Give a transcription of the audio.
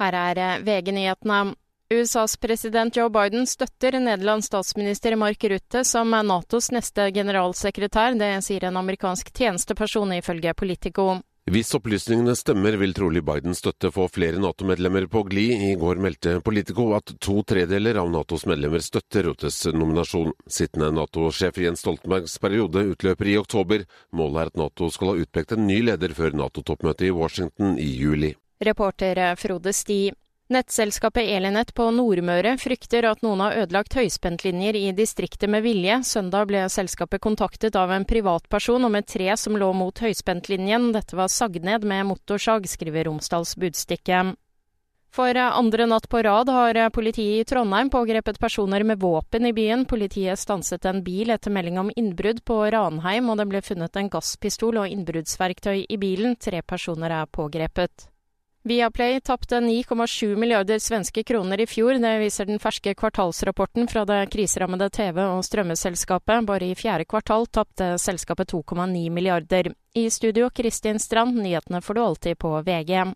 Her er eh, VG-nyhetene. USAs president Joe Biden støtter Nederlands statsminister Mark Rutte som Natos neste generalsekretær. Det sier en amerikansk tjenesteperson ifølge Politico. Hvis opplysningene stemmer, vil trolig Bidens støtte få flere Nato-medlemmer på glid. I går meldte Politico at to tredeler av Natos medlemmer støtter Ruttes nominasjon. Sittende Nato-sjef Jens Stoltenbergs periode utløper i oktober. Målet er at Nato skal ha utpekt en ny leder før Nato-toppmøtet i Washington i juli. Reporter Frode Sti. Nettselskapet Elinett på Nordmøre frykter at noen har ødelagt høyspentlinjer i distriktet med vilje. Søndag ble selskapet kontaktet av en privatperson om et tre som lå mot høyspentlinjen. Dette var sagd ned med motorsag, skriver Romsdals Budstikke. For andre natt på rad har politiet i Trondheim pågrepet personer med våpen i byen. Politiet stanset en bil etter melding om innbrudd på Ranheim, og det ble funnet en gasspistol og innbruddsverktøy i bilen. Tre personer er pågrepet. Viaplay tapte 9,7 milliarder svenske kroner i fjor. Det viser den ferske kvartalsrapporten fra det kriserammede TV- og strømmeselskapet. Bare i fjerde kvartal tapte selskapet 2,9 milliarder. I studio Kristin Strand, nyhetene får du alltid på VG.